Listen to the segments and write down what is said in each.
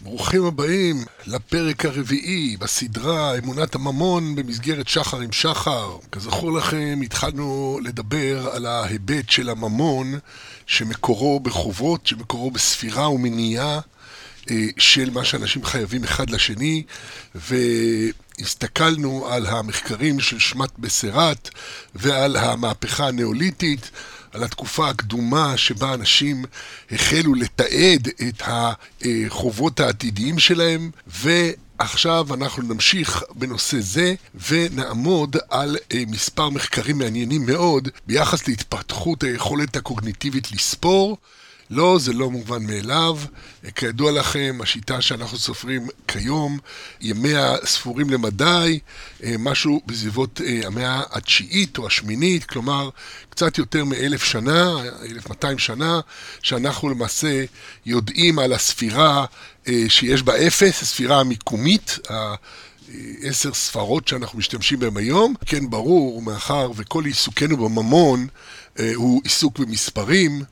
ברוכים הבאים לפרק הרביעי בסדרה אמונת הממון במסגרת שחר עם שחר. כזכור לכם, התחלנו לדבר על ההיבט של הממון שמקורו בחובות, שמקורו בספירה ומניעה אה, של מה שאנשים חייבים אחד לשני, והסתכלנו על המחקרים של שמט בסרת ועל המהפכה הניאוליתית. על התקופה הקדומה שבה אנשים החלו לתעד את החובות העתידיים שלהם, ועכשיו אנחנו נמשיך בנושא זה ונעמוד על אה, מספר מחקרים מעניינים מאוד ביחס להתפתחות היכולת הקוגניטיבית לספור. לא, זה לא מובן מאליו. כידוע לכם, השיטה שאנחנו סופרים כיום, ימיה ספורים למדי, אה, משהו בסביבות אה, המאה התשיעית או השמינית, כלומר, קצת יותר מאלף שנה, אלף מאתיים שנה, שאנחנו למעשה יודעים על הספירה אה, שיש בה אפס, הספירה המיקומית, עשר ספרות שאנחנו משתמשים בהן היום. כן, ברור, מאחר וכל עיסוקנו בממון הוא עיסוק במספרים, אה,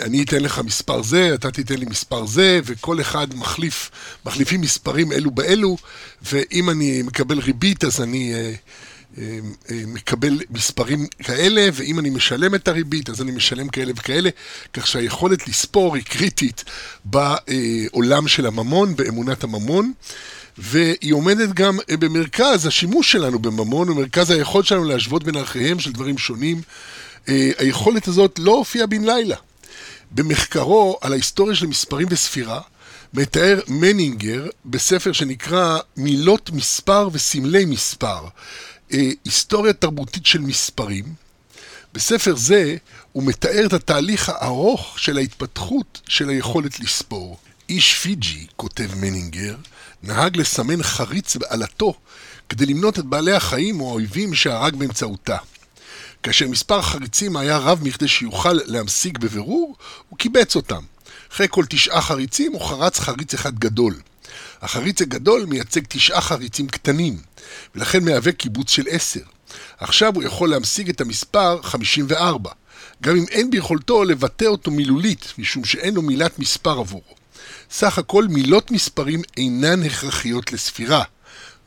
אני אתן לך מספר זה, אתה תיתן לי מספר זה, וכל אחד מחליף, מחליפים מספרים אלו באלו, ואם אני מקבל ריבית אז אני אה, אה, מקבל מספרים כאלה, ואם אני משלם את הריבית אז אני משלם כאלה וכאלה, כך שהיכולת לספור היא קריטית בעולם של הממון, באמונת הממון. והיא עומדת גם במרכז השימוש שלנו בממון, במרכז היכולת שלנו להשוות בין ערכיהם של דברים שונים. היכולת הזאת לא הופיעה בן לילה. במחקרו על ההיסטוריה של מספרים וספירה, מתאר מנינגר בספר שנקרא מילות מספר וסמלי מספר, אה, היסטוריה תרבותית של מספרים. בספר זה הוא מתאר את התהליך הארוך של ההתפתחות של היכולת לספור. איש פיג'י, כותב מנינגר, נהג לסמן חריץ בעלתו כדי למנות את בעלי החיים או האויבים שהרג באמצעותה. כאשר מספר חריצים היה רב מכדי שיוכל להמשיג בבירור, הוא קיבץ אותם. אחרי כל תשעה חריצים הוא חרץ חריץ אחד גדול. החריץ הגדול מייצג תשעה חריצים קטנים, ולכן מהווה קיבוץ של עשר. עכשיו הוא יכול להמשיג את המספר 54, גם אם אין ביכולתו לבטא אותו מילולית, משום שאין לו מילת מספר עבורו. סך הכל מילות מספרים אינן הכרחיות לספירה.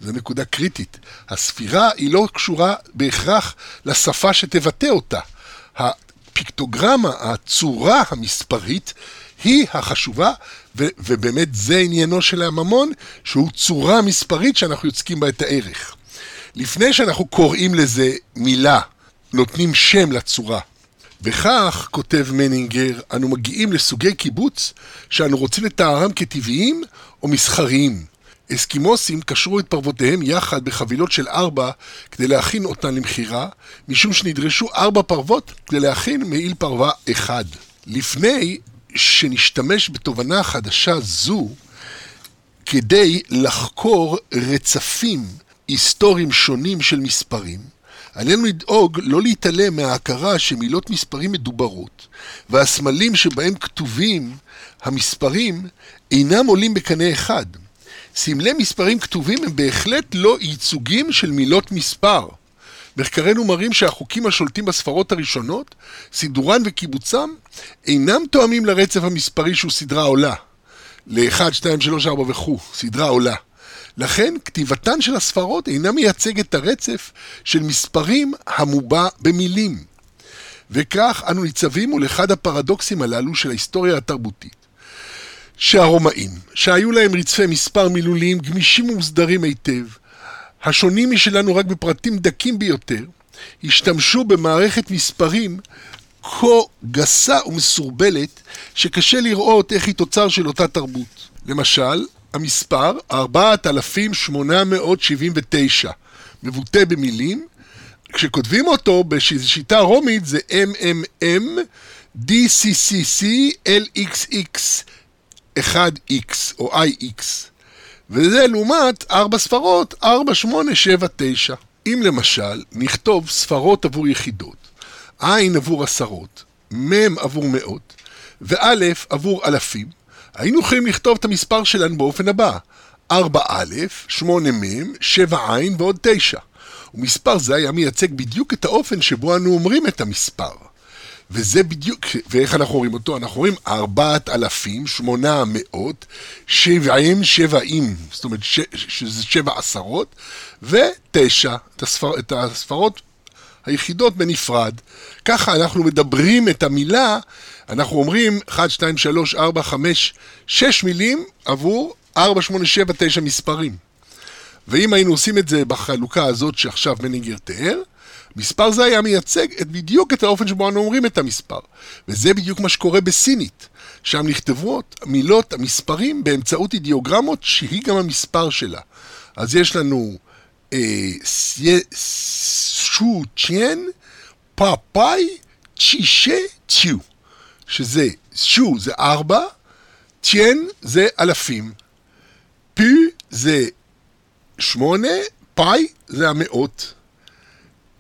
זו נקודה קריטית. הספירה היא לא קשורה בהכרח לשפה שתבטא אותה. הפיקטוגרמה, הצורה המספרית, היא החשובה, ו- ובאמת זה עניינו של הממון, שהוא צורה מספרית שאנחנו יוצקים בה את הערך. לפני שאנחנו קוראים לזה מילה, נותנים שם לצורה. וכך, כותב מנינגר, אנו מגיעים לסוגי קיבוץ שאנו רוצים לתארם כטבעיים או מסחריים. אסקימוסים קשרו את פרוותיהם יחד בחבילות של ארבע כדי להכין אותן למכירה, משום שנדרשו ארבע פרוות כדי להכין מעיל פרווה אחד. לפני שנשתמש בתובנה חדשה זו כדי לחקור רצפים היסטוריים שונים של מספרים, עלינו לדאוג לא להתעלם מההכרה שמילות מספרים מדוברות, והסמלים שבהם כתובים המספרים אינם עולים בקנה אחד. סמלי מספרים כתובים הם בהחלט לא ייצוגים של מילות מספר. מחקרינו מראים שהחוקים השולטים בספרות הראשונות, סידורן וקיבוצם, אינם תואמים לרצף המספרי שהוא סדרה עולה. ל-1, 2, 3, 4 וכו', סדרה עולה. לכן, כתיבתן של הספרות אינה מייצגת את הרצף של מספרים המובע במילים. וכך אנו ניצבים מול אחד הפרדוקסים הללו של ההיסטוריה התרבותית. שהרומאים, שהיו להם רצפי מספר מילוליים גמישים ומוסדרים היטב, השונים משלנו רק בפרטים דקים ביותר, השתמשו במערכת מספרים כה גסה ומסורבלת, שקשה לראות איך היא תוצר של אותה תרבות. למשל, המספר 4879 מבוטא במילים, כשכותבים אותו בשיטה רומית זה MMM DCCC LXX 1x או ix, וזה לעומת 4 ספרות, 4, 8, 7, 9. אם למשל נכתוב ספרות עבור יחידות, עין עבור עשרות, מ' עבור מאות, וא' עבור אלפים, היינו יכולים לכתוב את המספר שלנו באופן הבא 4א, 8מ, 7ע ועוד 9. ומספר זה היה מייצג בדיוק את האופן שבו אנו אומרים את המספר. וזה בדיוק, ואיך אנחנו רואים אותו? אנחנו רואים 4,800, 70, 70, זאת אומרת שזה שבע עשרות, ותשע, את, הספר, את הספרות היחידות בנפרד. ככה אנחנו מדברים את המילה, אנחנו אומרים 1, 2, 3, 4, 5, 6 מילים עבור 4, 8, 7, 9 מספרים. ואם היינו עושים את זה בחלוקה הזאת שעכשיו מנינגר תיאר, מספר זה היה מייצג את בדיוק את האופן שבו אנו אומרים את המספר. וזה בדיוק מה שקורה בסינית. שם נכתבות מילות המספרים באמצעות אידיוגרמות שהיא גם המספר שלה. אז יש לנו אה, שו צ'יין, פאפאי, צ'ישה, צ'יו. שזה, שו זה ארבע, צ'יין זה אלפים, פי זה שמונה, פאי זה המאות.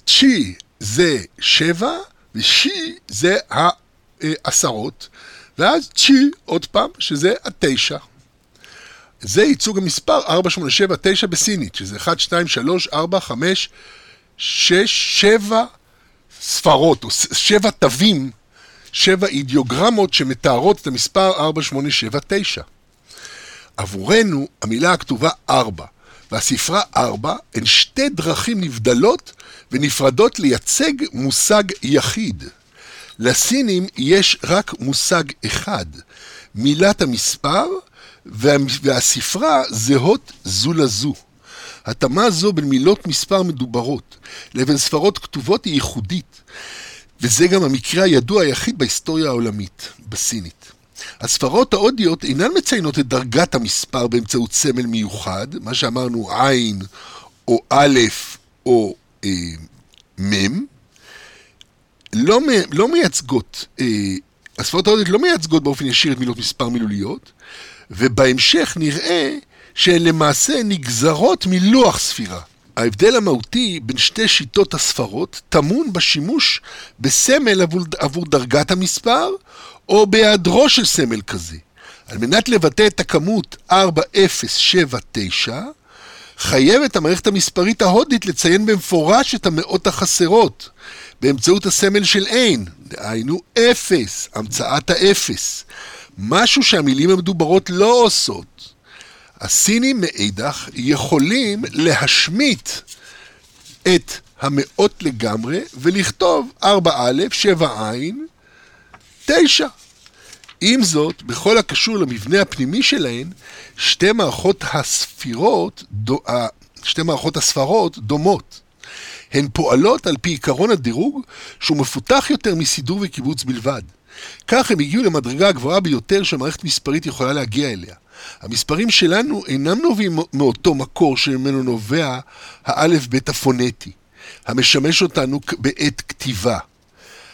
צ'י זה שבע, ושי זה העשרות, ואז צ'י עוד פעם, שזה התשע. זה ייצוג המספר 4, 8, 7, 9 בסינית, שזה 1, 2, 3, 4, 5, 6, 7 ספרות, או 7 תווים, 7 אידיוגרמות שמתארות את המספר 4, 8, 7, 9. עבורנו, המילה הכתובה 4 והספרה 4 הן שתי דרכים נבדלות ונפרדות לייצג מושג יחיד. לסינים יש רק מושג אחד, מילת המספר וה, והספרה זהות זו לזו. התאמה זו בין מילות מספר מדוברות לבין ספרות כתובות היא ייחודית, וזה גם המקרה הידוע היחיד בהיסטוריה העולמית, בסינית. הספרות ההודיות אינן מציינות את דרגת המספר באמצעות סמל מיוחד, מה שאמרנו עין או א' או מ', לא, לא מייצגות, אה, הספרות ההודיות לא מייצגות באופן ישיר את מילות מספר מילוליות, ובהמשך נראה שהן למעשה נגזרות מלוח ספירה. ההבדל המהותי בין שתי שיטות הספרות טמון בשימוש בסמל עבור, עבור דרגת המספר, או בהיעדרו של סמל כזה. על מנת לבטא את הכמות 4079, חייבת המערכת המספרית ההודית לציין במפורש את המאות החסרות, באמצעות הסמל של אין, דהיינו אפס, המצאת האפס. משהו שהמילים המדוברות לא עושות. הסינים מאידך יכולים להשמיט את המאות לגמרי ולכתוב 4א, 7 עין, 9. עם זאת, בכל הקשור למבנה הפנימי שלהן, שתי מערכות הספירות, שתי מערכות הספרות דומות. הן פועלות על פי עיקרון הדירוג שהוא מפותח יותר מסידור וקיבוץ בלבד. כך הם הגיעו למדרגה הגבוהה ביותר שהמערכת מספרית יכולה להגיע אליה. המספרים שלנו אינם נובעים מאותו מקור שממנו נובע האלף בית הפונטי, המשמש אותנו בעת כתיבה.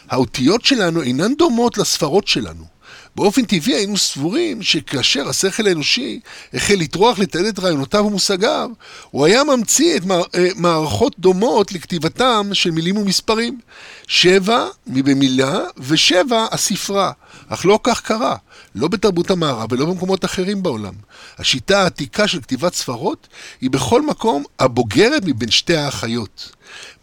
האותיות שלנו אינן דומות לספרות שלנו. באופן טבעי היינו סבורים שכאשר השכל האנושי החל לטרוח לתעד את רעיונותיו ומושגיו, הוא היה ממציא את אה, מערכות דומות לכתיבתם של מילים ומספרים. שבע מבמילה ושבע הספרה. אך לא כך קרה, לא בתרבות המערב ולא במקומות אחרים בעולם. השיטה העתיקה של כתיבת ספרות היא בכל מקום הבוגרת מבין שתי האחיות.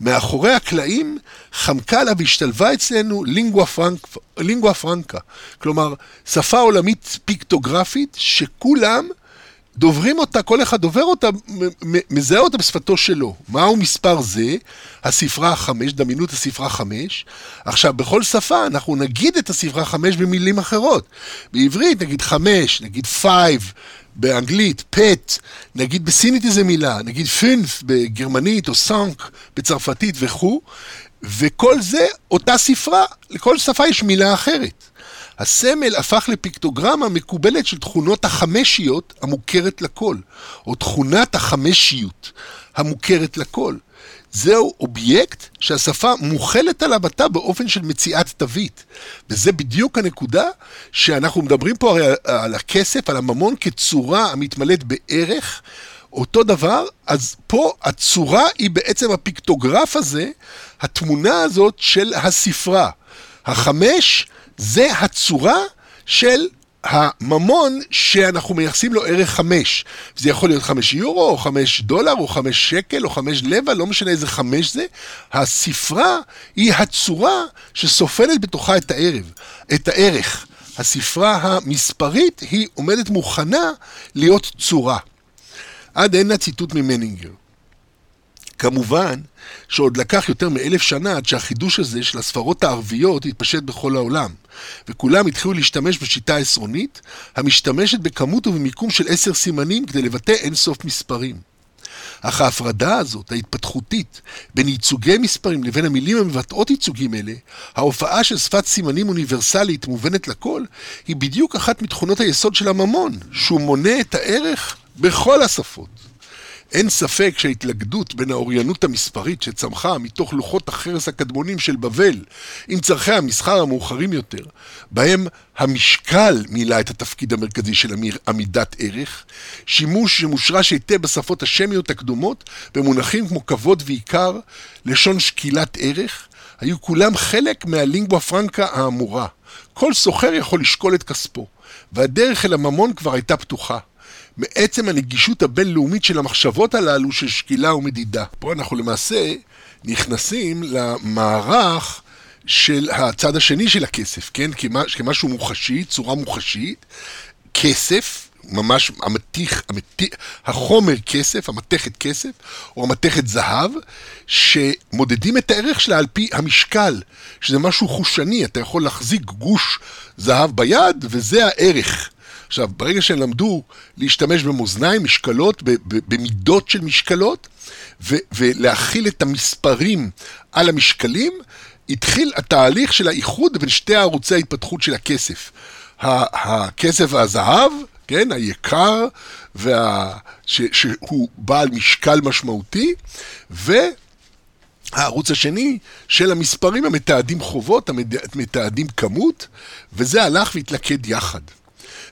מאחורי הקלעים חמקה לה והשתלבה אצלנו לינגואה, פרנק, לינגואה פרנקה, כלומר שפה עולמית פיקטוגרפית שכולם דוברים אותה, כל אחד דובר אותה, מזהה אותה בשפתו שלו. מהו מספר זה? הספרה החמש, דמיינו את הספרה חמש. עכשיו, בכל שפה אנחנו נגיד את הספרה חמש במילים אחרות. בעברית נגיד חמש, נגיד five, באנגלית, פט, נגיד בסינית איזה מילה, נגיד fünf בגרמנית או cinq בצרפתית וכו', וכל זה אותה ספרה, לכל שפה יש מילה אחרת. הסמל הפך לפיקטוגרמה מקובלת של תכונות החמשיות המוכרת לכל, או תכונת החמשיות המוכרת לכל. זהו אובייקט שהשפה מוכלת עליו עתה באופן של מציאת תווית. וזה בדיוק הנקודה שאנחנו מדברים פה הרי על הכסף, על הממון כצורה המתמלאת בערך. אותו דבר, אז פה הצורה היא בעצם הפיקטוגרף הזה, התמונה הזאת של הספרה. החמש זה הצורה של הממון שאנחנו מייחסים לו ערך 5. זה יכול להיות 5 יורו, או 5 דולר, או 5 שקל, או 5 לבע, לא משנה איזה 5 זה. הספרה היא הצורה שסופנת בתוכה את הערב, את הערך. הספרה המספרית היא עומדת מוכנה להיות צורה. עד הנה ציטוט ממנינגר. כמובן שעוד לקח יותר מאלף שנה עד שהחידוש הזה של הספרות הערביות התפשט בכל העולם, וכולם התחילו להשתמש בשיטה העשרונית, המשתמשת בכמות ובמיקום של עשר סימנים כדי לבטא אינסוף מספרים. אך ההפרדה הזאת, ההתפתחותית, בין ייצוגי מספרים לבין המילים המבטאות ייצוגים אלה, ההופעה של שפת סימנים אוניברסלית מובנת לכל, היא בדיוק אחת מתכונות היסוד של הממון, שהוא מונה את הערך בכל השפות. אין ספק שההתלכדות בין האוריינות המספרית שצמחה מתוך לוחות החרס הקדמונים של בבל עם צורכי המסחר המאוחרים יותר, בהם המשקל מילא את התפקיד המרכזי של עמידת ערך, שימוש שמושרש היטב בשפות השמיות הקדומות במונחים כמו כבוד ועיקר, לשון שקילת ערך, היו כולם חלק מהלינגואה פרנקה האמורה. כל סוחר יכול לשקול את כספו, והדרך אל הממון כבר הייתה פתוחה. מעצם הנגישות הבינלאומית של המחשבות הללו של שקילה ומדידה. פה אנחנו למעשה נכנסים למערך של הצד השני של הכסף, כן? כמשהו מוחשי, צורה מוחשית, כסף, ממש המתיך, המתיך, החומר כסף, המתכת כסף, או המתכת זהב, שמודדים את הערך שלה על פי המשקל, שזה משהו חושני, אתה יכול להחזיק גוש זהב ביד, וזה הערך. עכשיו, ברגע שהם למדו להשתמש במאזניים, משקלות, במידות של משקלות, ו- ולהכיל את המספרים על המשקלים, התחיל התהליך של האיחוד בין שתי ערוצי ההתפתחות של הכסף. הכסף והזהב, כן, היקר, וה... ש... שהוא בעל משקל משמעותי, והערוץ השני של המספרים המתעדים חובות, המתעדים כמות, וזה הלך והתלכד יחד.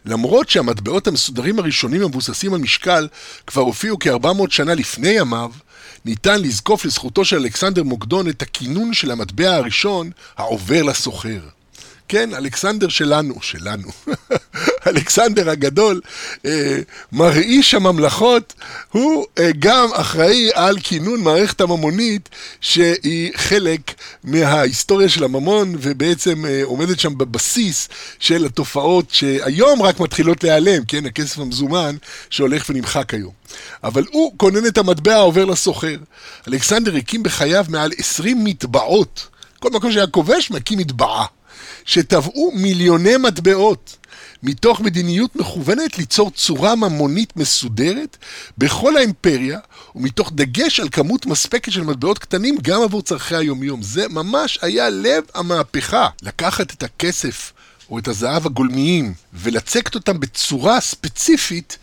למרות שהמטבעות המסודרים הראשונים המבוססים על משקל כבר הופיעו כ-400 שנה לפני ימיו, ניתן לזקוף לזכותו של אלכסנדר מוקדון את הכינון של המטבע הראשון, העובר לסוחר. כן, אלכסנדר שלנו, שלנו, אלכסנדר הגדול, אה, מרעיש הממלכות, הוא אה, גם אחראי על כינון מערכת הממונית שהיא חלק מההיסטוריה של הממון ובעצם אה, עומדת שם בבסיס של התופעות שהיום רק מתחילות להיעלם, כן, הכסף המזומן שהולך ונמחק היום. אבל הוא כונן את המטבע העובר לסוחר. אלכסנדר הקים בחייו מעל 20 מטבעות. כל מקום שהיה כובש מקים מטבעה. שטבעו מיליוני מטבעות מתוך מדיניות מכוונת ליצור צורה ממונית מסודרת בכל האימפריה ומתוך דגש על כמות מספקת של מטבעות קטנים גם עבור צורכי היומיום. זה ממש היה לב המהפכה. לקחת את הכסף או את הזהב הגולמיים ולצקת אותם בצורה ספציפית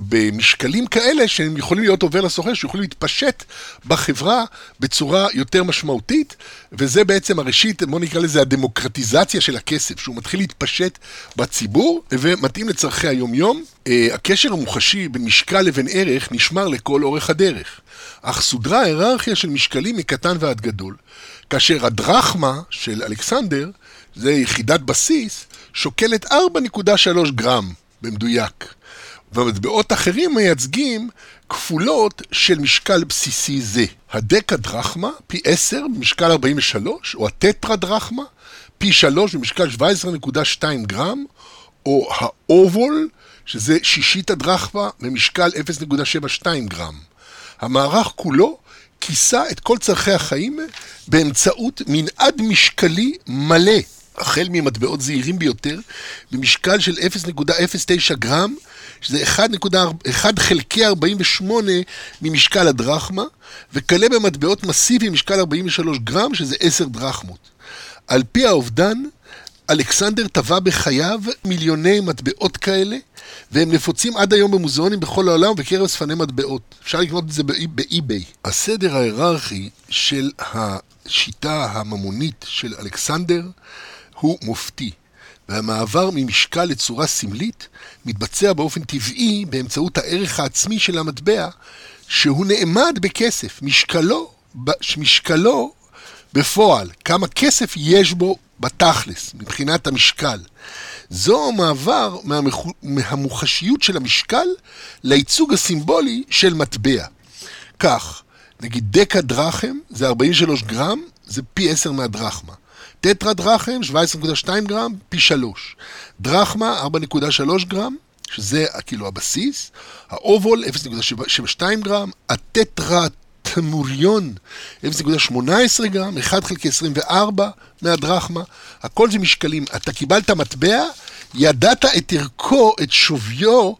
במשקלים כאלה שהם יכולים להיות עובר לסוחר, שיכולים להתפשט בחברה בצורה יותר משמעותית, וזה בעצם הראשית, בוא נקרא לזה הדמוקרטיזציה של הכסף, שהוא מתחיל להתפשט בציבור ומתאים לצורכי היומיום. אה, הקשר המוחשי בין משקל לבין ערך נשמר לכל אורך הדרך, אך סודרה היררכיה של משקלים מקטן ועד גדול, כאשר הדרחמה של אלכסנדר, זה יחידת בסיס, שוקלת 4.3 גרם במדויק. ומטבעות אחרים מייצגים כפולות של משקל בסיסי זה. הדקה דרחמה, פי 10 במשקל 43, או הטטרה דרחמה, פי 3 במשקל 17.2 גרם, או האובול, שזה שישית הדרחמה, במשקל 0.72 גרם. המערך כולו כיסה את כל צורכי החיים באמצעות מנעד משקלי מלא, החל ממטבעות זעירים ביותר, במשקל של 0.09 גרם, שזה 1 חלקי 48 ממשקל הדרחמה, וכלה במטבעות מסיביים משקל 43 גרם, שזה 10 דרחמות. על פי האובדן, אלכסנדר טבע בחייו מיליוני מטבעות כאלה, והם נפוצים עד היום במוזיאונים בכל העולם ובקרב שפני מטבעות. אפשר לקנות את זה באי-ביי. הסדר ההיררכי של השיטה הממונית של אלכסנדר הוא מופתי. והמעבר ממשקל לצורה סמלית מתבצע באופן טבעי באמצעות הערך העצמי של המטבע, שהוא נאמד בכסף, משקלו, משקלו בפועל, כמה כסף יש בו בתכלס, מבחינת המשקל. זו מעבר מהמחו... מהמוחשיות של המשקל לייצוג הסימבולי של מטבע. כך, נגיד דקה דרחם זה 43 גרם, זה פי 10 מהדרחמה. טטרה דרחם, 17.2 גרם, פי 3. דרחמה, 4.3 גרם, שזה כאילו הבסיס. האובול, 0.72 גרם. הטטרה טמוריון, 0.18 גרם, 1 חלקי 24 מהדרחמה. הכל זה משקלים. אתה קיבלת מטבע, ידעת את ערכו, את שוויו,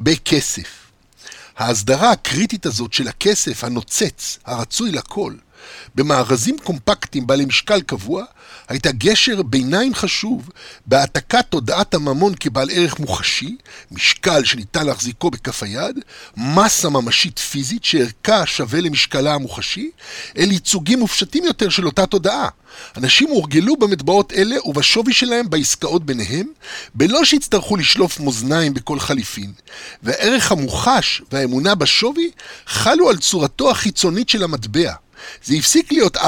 בכסף. ההסדרה הקריטית הזאת של הכסף הנוצץ, הרצוי לכל, במארזים קומפקטיים בעלי משקל קבוע, הייתה גשר ביניים חשוב בהעתקת תודעת הממון כבעל ערך מוחשי, משקל שניתן להחזיקו בכף היד, מסה ממשית פיזית שערכה שווה למשקלה המוחשי, אל ייצוגים מופשטים יותר של אותה תודעה. אנשים הורגלו במטבעות אלה ובשווי שלהם בעסקאות ביניהם, בלא שיצטרכו לשלוף מאזניים בכל חליפין. והערך המוחש והאמונה בשווי חלו על צורתו החיצונית של המטבע. זה הפסיק להיות 4.3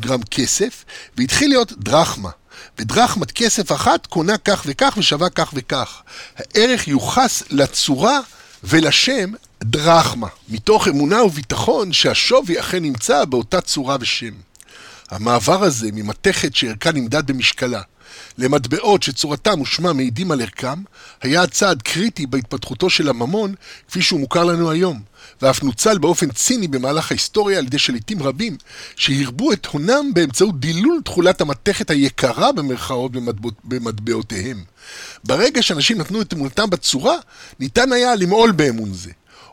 גרם כסף, והתחיל להיות דרחמה. ודרחמת כסף אחת קונה כך וכך ושווה כך וכך. הערך יוחס לצורה ולשם דרחמה, מתוך אמונה וביטחון שהשווי אכן נמצא באותה צורה ושם. המעבר הזה ממתכת שערכה נמדד במשקלה, למטבעות שצורתם ושמם מעידים על ערכם, היה צעד קריטי בהתפתחותו של הממון כפי שהוא מוכר לנו היום, ואף נוצל באופן ציני במהלך ההיסטוריה על ידי שליטים רבים, שהרבו את הונם באמצעות דילול תכולת המתכת היקרה במרכאות במטבע, במטבעותיהם. ברגע שאנשים נתנו את אמונתם בצורה, ניתן היה למעול באמון זה.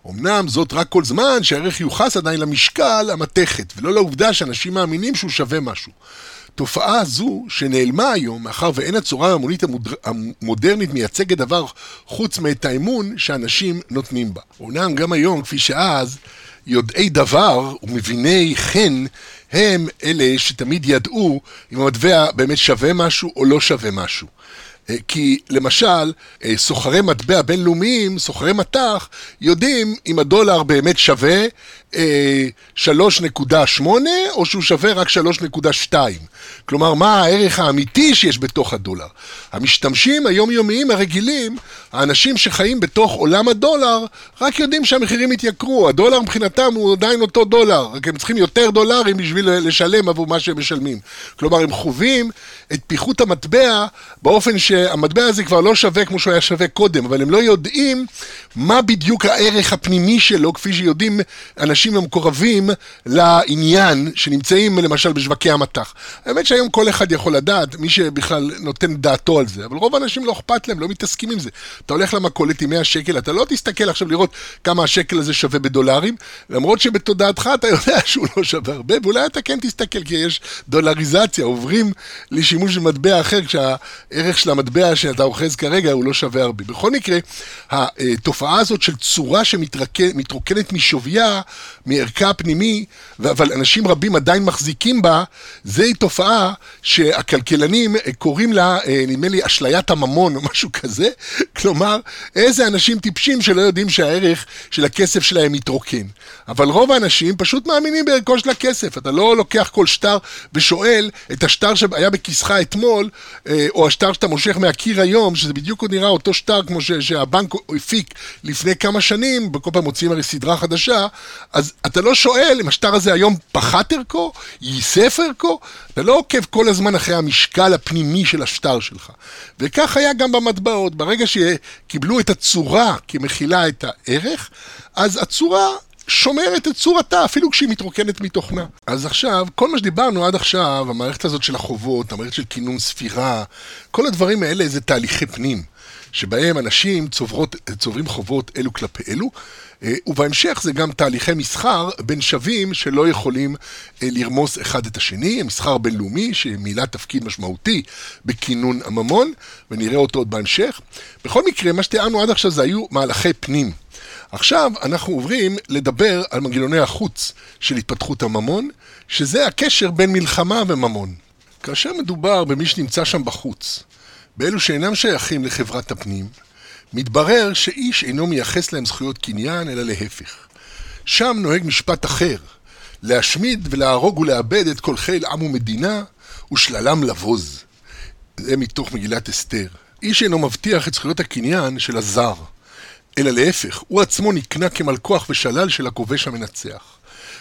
אמנם זאת רק כל זמן שהערך יוחס עדיין למשקל המתכת, ולא לעובדה שאנשים מאמינים שהוא שווה משהו. תופעה זו, שנעלמה היום, מאחר ואין הצורה ההמונית המודר... המודרנית מייצגת דבר חוץ מאת האמון שאנשים נותנים בה. אומנם גם היום, כפי שאז, יודעי דבר ומביני חן הם אלה שתמיד ידעו אם המטבע באמת שווה משהו או לא שווה משהו. אה, כי למשל, אה, סוחרי מטבע בינלאומיים, סוחרי מטח, יודעים אם הדולר באמת שווה 3.8 אה, או שהוא שווה רק 3.2. כלומר, מה הערך האמיתי שיש בתוך הדולר. המשתמשים היומיומיים הרגילים, האנשים שחיים בתוך עולם הדולר, רק יודעים שהמחירים התייקרו. הדולר מבחינתם הוא עדיין אותו דולר, רק הם צריכים יותר דולרים בשביל לשלם עבור מה שהם משלמים. כלומר, הם חווים את פיחות המטבע באופן שהמטבע הזה כבר לא שווה כמו שהוא היה שווה קודם, אבל הם לא יודעים מה בדיוק הערך הפנימי שלו, כפי שיודעים אנשים המקורבים לעניין, שנמצאים למשל בשווקי המטח. האמת שהיום כל אחד יכול לדעת, מי שבכלל נותן דעתו על זה, אבל רוב האנשים לא אכפת להם, לא מתעסקים עם זה. אתה הולך למכולת עם 100 שקל, אתה לא תסתכל עכשיו לראות כמה השקל הזה שווה בדולרים, למרות שבתודעתך אתה יודע שהוא לא שווה הרבה, ואולי אתה כן תסתכל, כי יש דולריזציה, עוברים לשימוש במטבע אחר, כשהערך של המטבע שאתה אוחז כרגע הוא לא שווה הרבה. בכל מקרה, התופעה הזאת של צורה שמתרוקנת משוויה, מערכה הפנימי, אבל אנשים רבים עדיין מחזיקים בה, זוהי תופעה שהכלכלנים קוראים לה, אה, נדמה לי, אשליית הממון או משהו כזה. כלומר, איזה אנשים טיפשים שלא יודעים שהערך של הכסף שלהם מתרוקן. אבל רוב האנשים פשוט מאמינים בערכו של הכסף. אתה לא לוקח כל שטר ושואל את השטר שהיה בכיסך אתמול, אה, או השטר שאתה מושך מהקיר היום, שזה בדיוק עוד נראה אותו שטר כמו שהבנק הפיק לפני כמה שנים, בכל פעם מוציאים הרי סדרה חדשה, אז אתה לא שואל אם השטר הזה היום פחת ערכו, ייסף ערכו, אתה לא עוקב כל הזמן אחרי המשקל הפנימי של השטר שלך. וכך היה גם במטבעות, ברגע שקיבלו את הצורה כמכילה את הערך, אז הצורה שומרת את צורתה, אפילו כשהיא מתרוקנת מתוכנה. אז עכשיו, כל מה שדיברנו עד עכשיו, המערכת הזאת של החובות, המערכת של כינון ספירה, כל הדברים האלה זה תהליכי פנים, שבהם אנשים צוברות, צוברים חובות אלו כלפי אלו, אה, ובהמשך זה גם תהליכי מסחר בין שווים שלא יכולים אה, לרמוס אחד את השני, מסחר בינלאומי שמילא תפקיד משמעותי בכינון הממון, ונראה אותו עוד בהמשך. בכל מקרה, מה שתיארנו עד עכשיו זה היו מהלכי פנים. עכשיו אנחנו עוברים לדבר על מנגנוני החוץ של התפתחות הממון, שזה הקשר בין מלחמה וממון. כאשר מדובר במי שנמצא שם בחוץ, באלו שאינם שייכים לחברת הפנים, מתברר שאיש אינו מייחס להם זכויות קניין, אלא להפך. שם נוהג משפט אחר, להשמיד ולהרוג ולאבד את כל חיל עם ומדינה, ושללם לבוז. זה מתוך מגילת אסתר. איש אינו מבטיח את זכויות הקניין של הזר, אלא להפך, הוא עצמו נקנה כמלכוח ושלל של הכובש המנצח.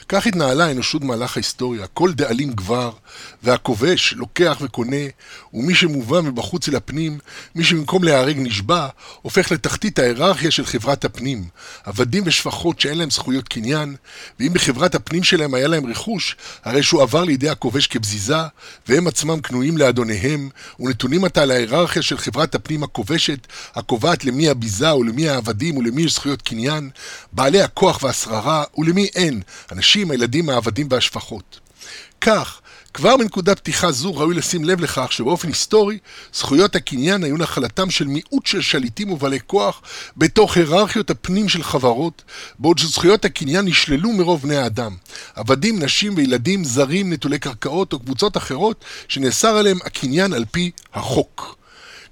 כך התנהלה האנושות במהלך ההיסטוריה, כל דאלים גבר, והכובש לוקח וקונה, ומי שמובא מבחוץ אל הפנים, מי שבמקום להיהרג נשבע, הופך לתחתית ההיררכיה של חברת הפנים. עבדים ושפחות שאין להם זכויות קניין, ואם בחברת הפנים שלהם היה להם רכוש, הרי שהוא עבר לידי הכובש כבזיזה, והם עצמם כנועים לאדוניהם, ונתונים עתה להיררכיה של חברת הפנים הכובשת, הקובעת למי הביזה ולמי העבדים ולמי יש זכויות קניין, בעלי הכוח והשררה ולמי אין, אנשים הנשים, הילדים, העבדים והשפחות. כך, כבר מנקודת פתיחה זו ראוי לשים לב לכך שבאופן היסטורי, זכויות הקניין היו נחלתם של מיעוט של שליטים ובעלי כוח בתוך היררכיות הפנים של חברות, בעוד שזכויות הקניין נשללו מרוב בני האדם. עבדים, נשים וילדים, זרים, נטולי קרקעות או קבוצות אחרות שנאסר עליהם הקניין על פי החוק.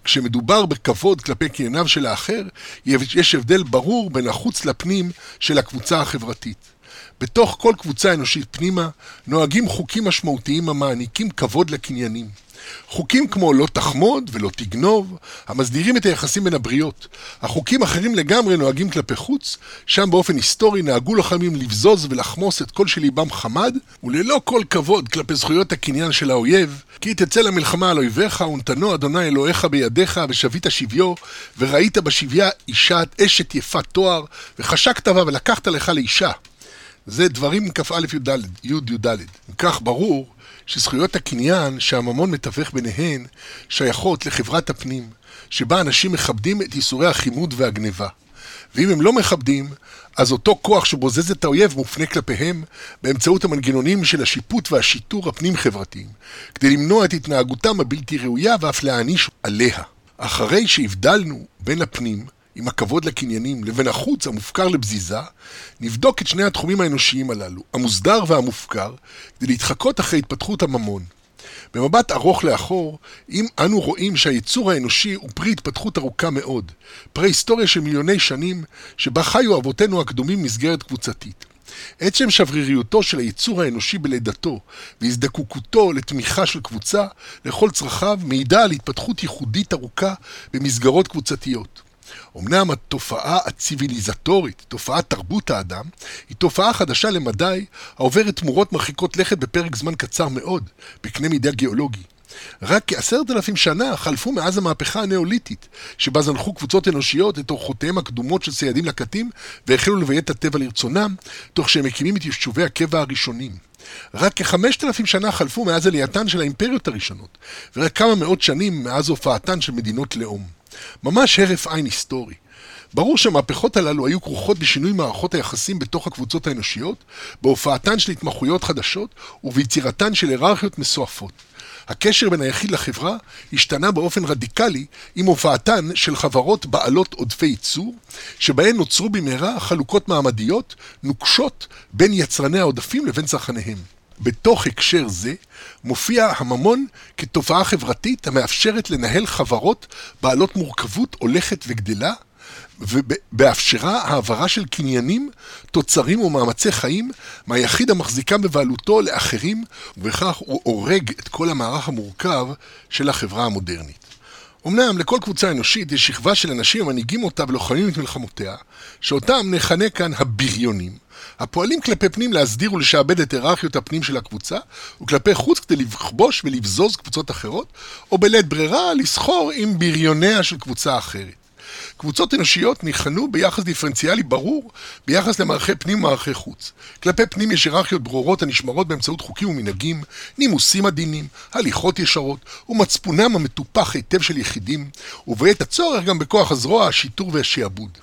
כשמדובר בכבוד כלפי קנייניו של האחר, יש הבדל ברור בין החוץ לפנים של הקבוצה החברתית. בתוך כל קבוצה אנושית פנימה נוהגים חוקים משמעותיים המעניקים כבוד לקניינים. חוקים כמו לא תחמוד ולא תגנוב, המסדירים את היחסים בין הבריות. החוקים אחרים לגמרי נוהגים כלפי חוץ, שם באופן היסטורי נהגו לוחמים לבזוז ולחמוס את כל שליבם חמד, וללא כל כבוד כלפי זכויות הקניין של האויב, כי תצא למלחמה על אויביך, ונתנו אדוני אלוהיך בידיך, ושבית שביו, וראית בשביה אישה אשת יפת תואר, וחשקת בה ולקחת לך לאישה. זה דברים כ"א י"ד, י' י"ד. כך ברור שזכויות הקניין שהממון מתווך ביניהן שייכות לחברת הפנים, שבה אנשים מכבדים את ייסורי החימוד והגניבה. ואם הם לא מכבדים, אז אותו כוח שבוזז את האויב מופנה כלפיהם באמצעות המנגנונים של השיפוט והשיטור הפנים-חברתיים, כדי למנוע את התנהגותם הבלתי ראויה ואף להעניש עליה. אחרי שהבדלנו בין הפנים, עם הכבוד לקניינים לבין החוץ המופקר לבזיזה, נבדוק את שני התחומים האנושיים הללו, המוסדר והמופקר, כדי להתחקות אחרי התפתחות הממון. במבט ארוך לאחור, אם אנו רואים שהיצור האנושי הוא פרי התפתחות ארוכה מאוד, פרי היסטוריה של מיליוני שנים, שבה חיו אבותינו הקדומים מסגרת קבוצתית. עצם שבריריותו של היצור האנושי בלידתו והזדקקותו לתמיכה של קבוצה לכל צרכיו מעידה על התפתחות ייחודית ארוכה במסגרות קבוצתיות. אמנם התופעה הציוויליזטורית, תופעת תרבות האדם, היא תופעה חדשה למדי, העוברת תמורות מרחיקות לכת בפרק זמן קצר מאוד, בקנה מידה גיאולוגי. רק כעשרת אלפים שנה חלפו מאז המהפכה הנאוליתית, שבה זנחו קבוצות אנושיות את אורחותיהם הקדומות של ציידים לקטים והחלו לביית הטבע לרצונם, תוך שהם מקימים את יישובי הקבע הראשונים. רק כחמשת אלפים שנה חלפו מאז עלייתן של האימפריות הראשונות, ורק כמה מאות שנים מאז הופעתן של מדינות לאום. ממש הרף עין היסטורי. ברור שהמהפכות הללו היו כרוכות בשינוי מערכות היחסים בתוך הקבוצות האנושיות, בהופעתן של התמחויות חדשות וביצירתן של היררכיות מסועפות. הקשר בין היחיד לחברה השתנה באופן רדיקלי עם הופעתן של חברות בעלות עודפי ייצור, שבהן נוצרו במהרה חלוקות מעמדיות נוקשות בין יצרני העודפים לבין צרכניהם. בתוך הקשר זה מופיע הממון כתופעה חברתית המאפשרת לנהל חברות בעלות מורכבות הולכת וגדלה, ובאפשרה העברה של קניינים, תוצרים ומאמצי חיים מהיחיד המחזיקם בבעלותו לאחרים, ובכך הוא הורג את כל המערך המורכב של החברה המודרנית. אמנם לכל קבוצה אנושית יש שכבה של אנשים המנהיגים אותה ולוחמים את מלחמותיה, שאותם נכנה כאן הבריונים, הפועלים כלפי פנים להסדיר ולשעבד את היררכיות הפנים של הקבוצה, וכלפי חוץ כדי לכבוש ולבזוז קבוצות אחרות, או בלית ברירה לסחור עם בריוניה של קבוצה אחרת. קבוצות אנושיות ניחנו ביחס דיפרנציאלי ברור ביחס למערכי פנים ומערכי חוץ. כלפי פנים יש היררכיות ברורות הנשמרות באמצעות חוקים ומנהגים, נימוסים עדינים, הליכות ישרות, ומצפונם המטופח היטב של יחידים, ובעת הצורך גם בכוח הזרוע, השיטור והשעבוד.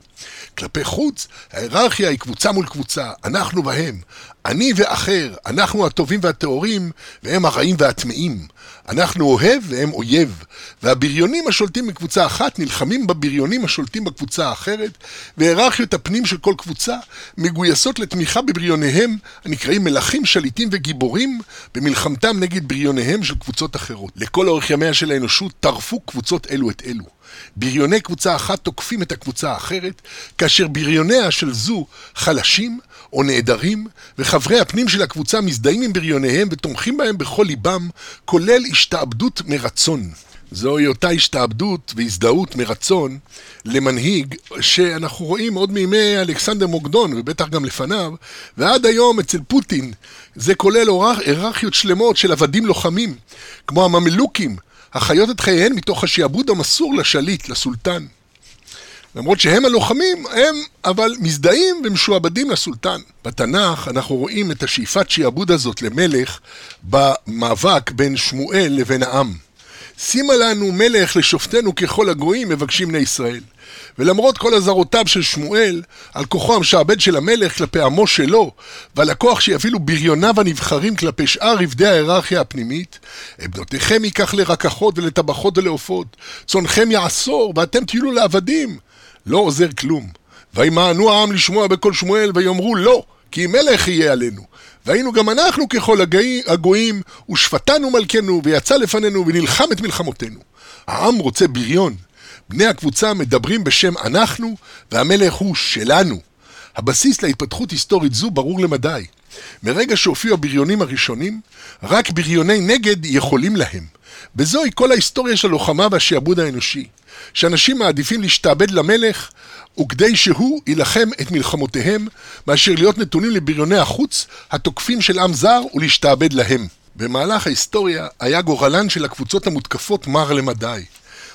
כלפי חוץ, ההיררכיה היא קבוצה מול קבוצה, אנחנו והם. אני ואחר, אנחנו הטובים והטהורים, והם הרעים והטמאים. אנחנו אוהב והם אויב. והבריונים השולטים בקבוצה אחת נלחמים בבריונים השולטים בקבוצה האחרת, והיררכיות הפנים של כל קבוצה מגויסות לתמיכה בבריוניהם, הנקראים מלכים, שליטים וגיבורים, במלחמתם נגד בריוניהם של קבוצות אחרות. לכל אורך ימיה של האנושות טרפו קבוצות אלו את אלו. בריוני קבוצה אחת תוקפים את הקבוצה האחרת, כאשר בריוניה של זו חלשים או נעדרים, וחברי הפנים של הקבוצה מזדהים עם בריוניהם ותומכים בהם בכל ליבם, כולל השתעבדות מרצון. זוהי אותה השתעבדות והזדהות מרצון למנהיג שאנחנו רואים עוד מימי אלכסנדר מוקדון ובטח גם לפניו ועד היום אצל פוטין זה כולל היררכיות שלמות של עבדים לוחמים כמו הממלוקים החיות את חייהן מתוך השעבוד המסור לשליט, לסולטן. למרות שהם הלוחמים, הם אבל מזדהים ומשועבדים לסולטן. בתנ"ך אנחנו רואים את השאיפת שעבוד הזאת למלך במאבק בין שמואל לבין העם. שימה לנו מלך לשופטנו ככל הגויים, מבקשים בני ישראל. ולמרות כל אזהרותיו של שמואל, על כוחו המשעבד של המלך כלפי עמו שלו, ועל הכוח שיפעילו בריוניו הנבחרים כלפי שאר רבדי ההיררכיה הפנימית, בנותיכם ייקח לרקחות ולטבחות ולעופות, צונכם יעשור, ואתם תהיו לעבדים. לא עוזר כלום. וימענו העם לשמוע בקול שמואל, ויאמרו לא, כי מלך יהיה עלינו. והיינו גם אנחנו ככל הגויים, ושפטנו מלכנו, ויצא לפנינו, ונלחם את מלחמותינו. העם רוצה בריון. בני הקבוצה מדברים בשם אנחנו, והמלך הוא שלנו. הבסיס להתפתחות היסטורית זו ברור למדי. מרגע שהופיעו הבריונים הראשונים, רק בריוני נגד יכולים להם. וזוהי כל ההיסטוריה של הלוחמה והשעבוד האנושי. שאנשים מעדיפים להשתעבד למלך, וכדי שהוא יילחם את מלחמותיהם, מאשר להיות נתונים לבריוני החוץ, התוקפים של עם זר, ולהשתעבד להם. במהלך ההיסטוריה היה גורלן של הקבוצות המותקפות מר למדי.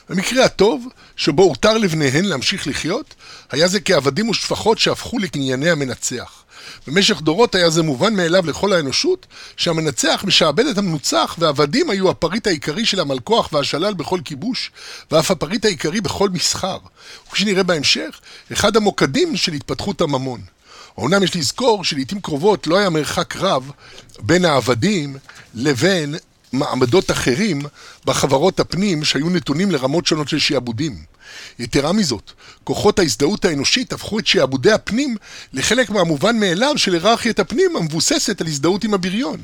במקרה הטוב, שבו הותר לבניהן להמשיך לחיות, היה זה כעבדים ושפחות שהפכו לקנייני המנצח. במשך דורות היה זה מובן מאליו לכל האנושות, שהמנצח משעבד את המנוצח, והעבדים היו הפריט העיקרי של המלכוח והשלל בכל כיבוש, ואף הפריט העיקרי בכל מסחר. וכפי שנראה בהמשך, אחד המוקדים של התפתחות הממון. אמנם יש לזכור שלעיתים קרובות לא היה מרחק רב בין העבדים לבין מעמדות אחרים בחברות הפנים שהיו נתונים לרמות שונות של שעבודים. יתרה מזאת, כוחות ההזדהות האנושית הפכו את שעבודי הפנים לחלק מהמובן מאליו של היררכיית הפנים המבוססת על הזדהות עם הבריון.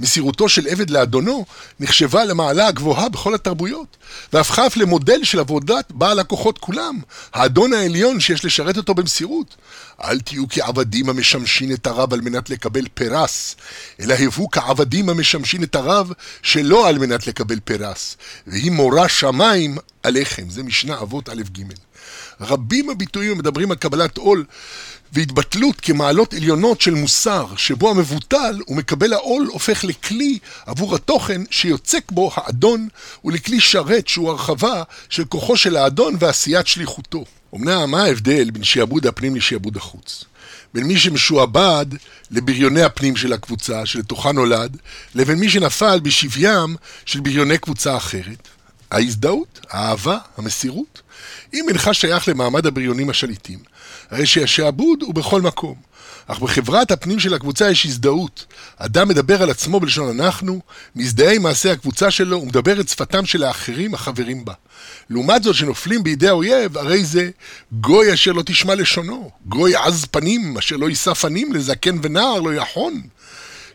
מסירותו של עבד לאדונו נחשבה למעלה הגבוהה בכל התרבויות, והפכה אף למודל של עבודת בעל הכוחות כולם, האדון העליון שיש לשרת אותו במסירות. אל תהיו כעבדים המשמשין את הרב על מנת לקבל פרס, אלא הבו כעבדים המשמשין את הרב שלא על מנת לקבל פרס, והיא מורה שמיים עליכם. זה משנה אבות א' ג'. רבים הביטויים המדברים על קבלת עול והתבטלות כמעלות עליונות של מוסר, שבו המבוטל ומקבל העול הופך לכלי עבור התוכן שיוצק בו האדון, ולכלי שרת שהוא הרחבה של כוחו של האדון ועשיית שליחותו. אמנם מה ההבדל בין שיעבוד הפנים לשיעבוד החוץ? בין מי שמשועבד לבריוני הפנים של הקבוצה שלתוכה נולד, לבין מי שנפל בשביים של בריוני קבוצה אחרת. ההזדהות, האהבה, המסירות. אם אינך שייך למעמד הבריונים השליטים, הרי שהשעבוד הוא בכל מקום. אך בחברת הפנים של הקבוצה יש הזדהות. אדם מדבר על עצמו בלשון אנחנו, מזדהה עם מעשה הקבוצה שלו ומדבר את שפתם של האחרים החברים בה. לעומת זאת שנופלים בידי האויב, הרי זה גוי אשר לא תשמע לשונו, גוי עז פנים אשר לא יישא פנים לזקן ונער לא יחון.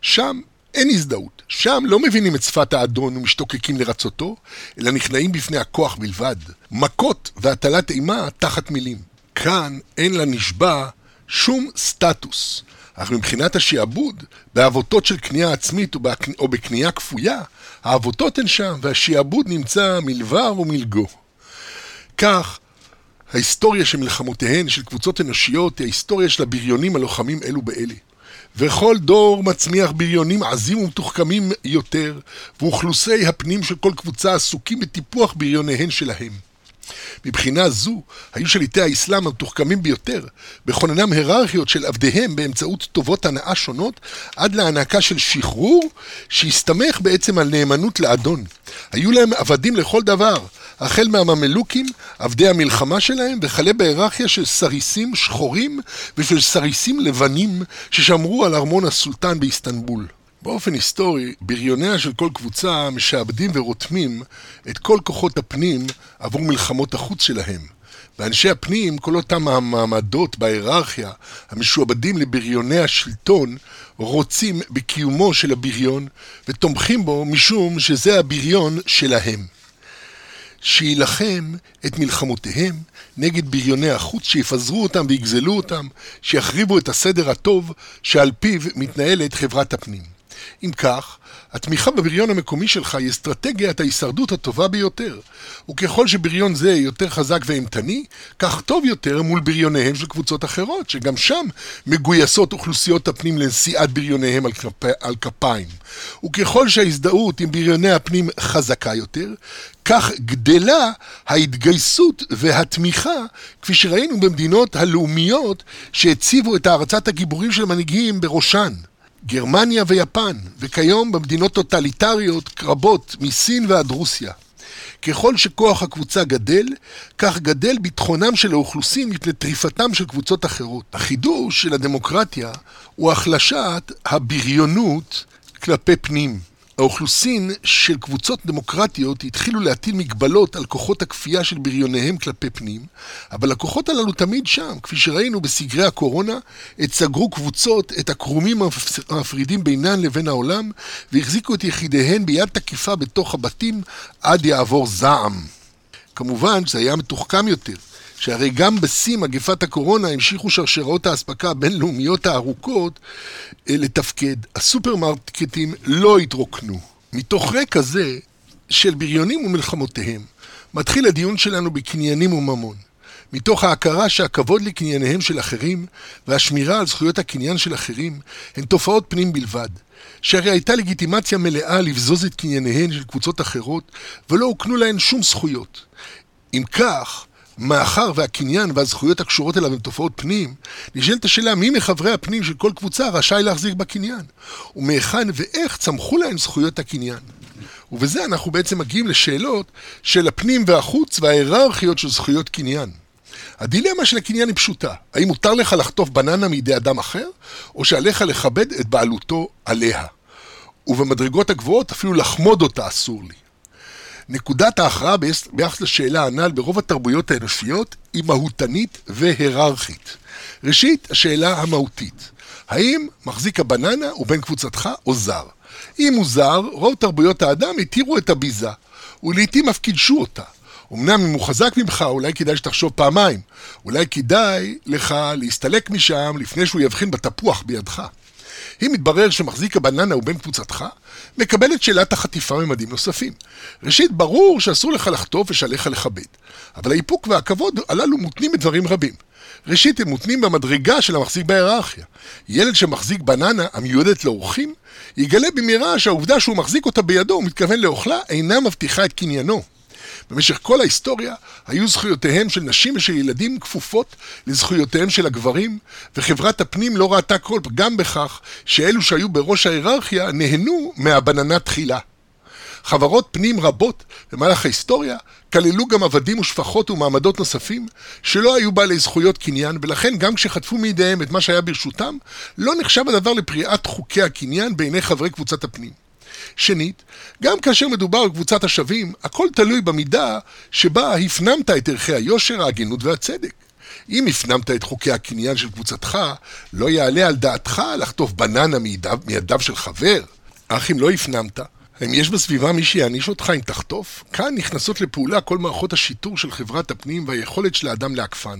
שם אין הזדהות. שם לא מבינים את שפת האדון ומשתוקקים לרצותו, אלא נכנעים בפני הכוח בלבד. מכות והטלת אימה תחת מילים. כאן אין לנשבע שום סטטוס. אך מבחינת השעבוד, בעבותות של קנייה עצמית או בקנייה כפויה, העבותות הן שם והשעבוד נמצא מלבר ומלגו. כך, ההיסטוריה של מלחמותיהן של קבוצות אנושיות היא ההיסטוריה של הבריונים הלוחמים אלו באלה. וכל דור מצמיח בריונים עזים ומתוחכמים יותר, ואוכלוסי הפנים של כל קבוצה עסוקים בטיפוח בריוניהן שלהם. מבחינה זו, היו שליטי האסלאם המתוחכמים ביותר, בכוננם היררכיות של עבדיהם באמצעות טובות הנאה שונות, עד להענקה של שחרור, שהסתמך בעצם על נאמנות לאדון. היו להם עבדים לכל דבר, החל מהממלוקים, עבדי המלחמה שלהם, וכלה בהיררכיה של סריסים שחורים ושל סריסים לבנים ששמרו על ארמון הסולטן באיסטנבול. באופן היסטורי, בריוניה של כל קבוצה משעבדים ורותמים את כל כוחות הפנים עבור מלחמות החוץ שלהם. ואנשי הפנים, כל אותם המעמדות בהיררכיה המשועבדים לבריוני השלטון, רוצים בקיומו של הבריון ותומכים בו משום שזה הבריון שלהם. שיילחם את מלחמותיהם נגד בריוני החוץ, שיפזרו אותם ויגזלו אותם, שיחריבו את הסדר הטוב שעל פיו מתנהלת חברת הפנים. אם כך, התמיכה בבריון המקומי שלך היא אסטרטגיית ההישרדות הטובה ביותר. וככל שבריון זה יותר חזק ואימתני, כך טוב יותר מול בריוניהם של קבוצות אחרות, שגם שם מגויסות אוכלוסיות הפנים לנשיאת בריוניהם על, כפ... על כפיים. וככל שההזדהות עם בריוני הפנים חזקה יותר, כך גדלה ההתגייסות והתמיכה, כפי שראינו במדינות הלאומיות שהציבו את הערצת הגיבורים של מנהיגים בראשן. גרמניה ויפן, וכיום במדינות טוטליטריות רבות מסין ועד רוסיה. ככל שכוח הקבוצה גדל, כך גדל ביטחונם של האוכלוסין מפני טריפתם של קבוצות אחרות. החידוש של הדמוקרטיה הוא החלשת הבריונות כלפי פנים. האוכלוסין של קבוצות דמוקרטיות התחילו להטיל מגבלות על כוחות הכפייה של בריוניהם כלפי פנים, אבל הכוחות הללו תמיד שם. כפי שראינו בסגרי הקורונה, עת סגרו קבוצות את הקרומים המפרידים בינן לבין העולם, והחזיקו את יחידיהן ביד תקיפה בתוך הבתים עד יעבור זעם. כמובן שזה היה מתוחכם יותר. שהרי גם בשיא מגפת הקורונה המשיכו שרשראות האספקה הבינלאומיות הארוכות אה, לתפקד. הסופרמרקטים לא התרוקנו. מתוך רקע זה של בריונים ומלחמותיהם, מתחיל הדיון שלנו בקניינים וממון. מתוך ההכרה שהכבוד לקנייניהם של אחרים והשמירה על זכויות הקניין של אחרים הן תופעות פנים בלבד, שהרי הייתה לגיטימציה מלאה לבזוז את קנייניהן של קבוצות אחרות ולא הוקנו להן שום זכויות. אם כך, מאחר והקניין והזכויות הקשורות אליו הן תופעות פנים, נשאלת השאלה מי מחברי הפנים של כל קבוצה רשאי להחזיק בקניין, ומהיכן ואיך צמחו להם זכויות הקניין. ובזה אנחנו בעצם מגיעים לשאלות של הפנים והחוץ וההיררכיות של זכויות קניין. הדילמה של הקניין היא פשוטה, האם מותר לך לחטוף בננה מידי אדם אחר, או שעליך לכבד את בעלותו עליה. ובמדרגות הגבוהות אפילו לחמוד אותה אסור לי. נקודת ההכרעה ביחס לשאלה הנ"ל ברוב התרבויות האנושיות היא מהותנית והיררכית. ראשית, השאלה המהותית. האם מחזיק הבננה הוא בן קבוצתך או זר? אם הוא זר, רוב תרבויות האדם התירו את הביזה, ולעיתים אף קידשו אותה. אמנם אם הוא חזק ממך, אולי כדאי שתחשוב פעמיים. אולי כדאי לך להסתלק משם לפני שהוא יבחין בתפוח בידך. אם מתברר שמחזיק הבננה הוא בן קבוצתך, מקבלת שאלת החטיפה ממדים נוספים. ראשית, ברור שאסור לך לחטוף ושעליך לכבד, אבל האיפוק והכבוד הללו מותנים בדברים רבים. ראשית, הם מותנים במדרגה של המחזיק בהיררכיה. ילד שמחזיק בננה המיועדת לאורחים, יגלה במהרה שהעובדה שהוא מחזיק אותה בידו ומתכוון לאוכלה אינה מבטיחה את קניינו. במשך כל ההיסטוריה היו זכויותיהם של נשים ושל ילדים כפופות לזכויותיהם של הגברים, וחברת הפנים לא ראתה כל פגם בכך שאלו שהיו בראש ההיררכיה נהנו מהבננה תחילה. חברות פנים רבות במהלך ההיסטוריה כללו גם עבדים ושפחות ומעמדות נוספים שלא היו בעלי זכויות קניין ולכן גם כשחטפו מידיהם את מה שהיה ברשותם לא נחשב הדבר לפריעת חוקי הקניין בעיני חברי קבוצת הפנים. שנית, גם כאשר מדובר על קבוצת השווים, הכל תלוי במידה שבה הפנמת את ערכי היושר, ההגינות והצדק. אם הפנמת את חוקי הקניין של קבוצתך, לא יעלה על דעתך לחטוף בננה מידיו, מידיו של חבר. אך אם לא הפנמת, האם יש בסביבה מי שיעניש אותך אם תחטוף? כאן נכנסות לפעולה כל מערכות השיטור של חברת הפנים והיכולת של האדם לעקפן.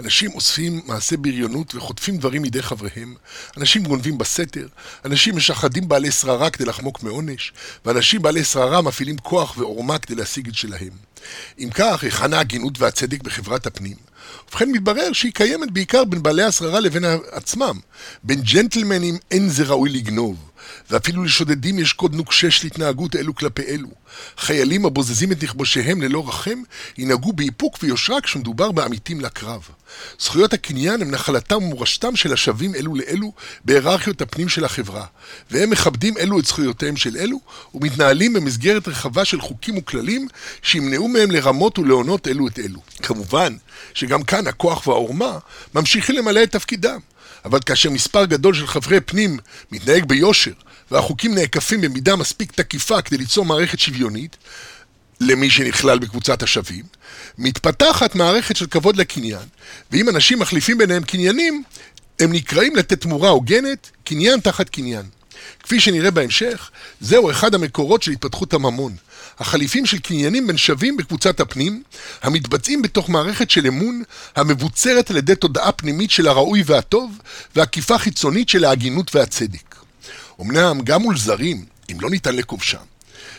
אנשים אוספים מעשי בריונות וחוטפים דברים מידי חבריהם, אנשים גונבים בסתר, אנשים משחדים בעלי שררה כדי לחמוק מעונש, ואנשים בעלי שררה מפעילים כוח ועורמה כדי להשיג את שלהם. אם כך, היכן ההגינות והצדק בחברת הפנים? ובכן מתברר שהיא קיימת בעיקר בין בעלי השררה לבין עצמם. בין ג'נטלמנים אין זה ראוי לגנוב. ואפילו לשודדים יש קוד נוקשה של התנהגות אלו כלפי אלו. חיילים הבוזזים את נכבושיהם ללא רחם, ינהגו באיפוק ויושרה כשמדובר בעמיתים לקרב. זכויות הקניין הם נחלתם ומורשתם של השווים אלו לאלו בהיררכיות הפנים של החברה, והם מכבדים אלו את זכויותיהם של אלו, ומתנהלים במסגרת רחבה של חוקים וכללים שימנעו מהם לרמות ולהונות אלו את אלו. כמובן שגם כאן הכוח והעורמה ממשיכים למלא את תפקידם. אבל כאשר מספר גדול של חברי פנים מתנהג ביושר, והחוקים נעקפים במידה מספיק תקיפה כדי ליצור מערכת שוויונית, למי שנכלל בקבוצת השווים, מתפתחת מערכת של כבוד לקניין, ואם אנשים מחליפים ביניהם קניינים, הם נקראים לתת תמורה הוגנת, קניין תחת קניין. כפי שנראה בהמשך, זהו אחד המקורות של התפתחות הממון. החליפים של קניינים בין שווים בקבוצת הפנים, המתבצעים בתוך מערכת של אמון, המבוצרת על ידי תודעה פנימית של הראוי והטוב, ועקיפה חיצונית של ההגינות והצדק. אמנם גם מול זרים, אם לא ניתן לכובשם,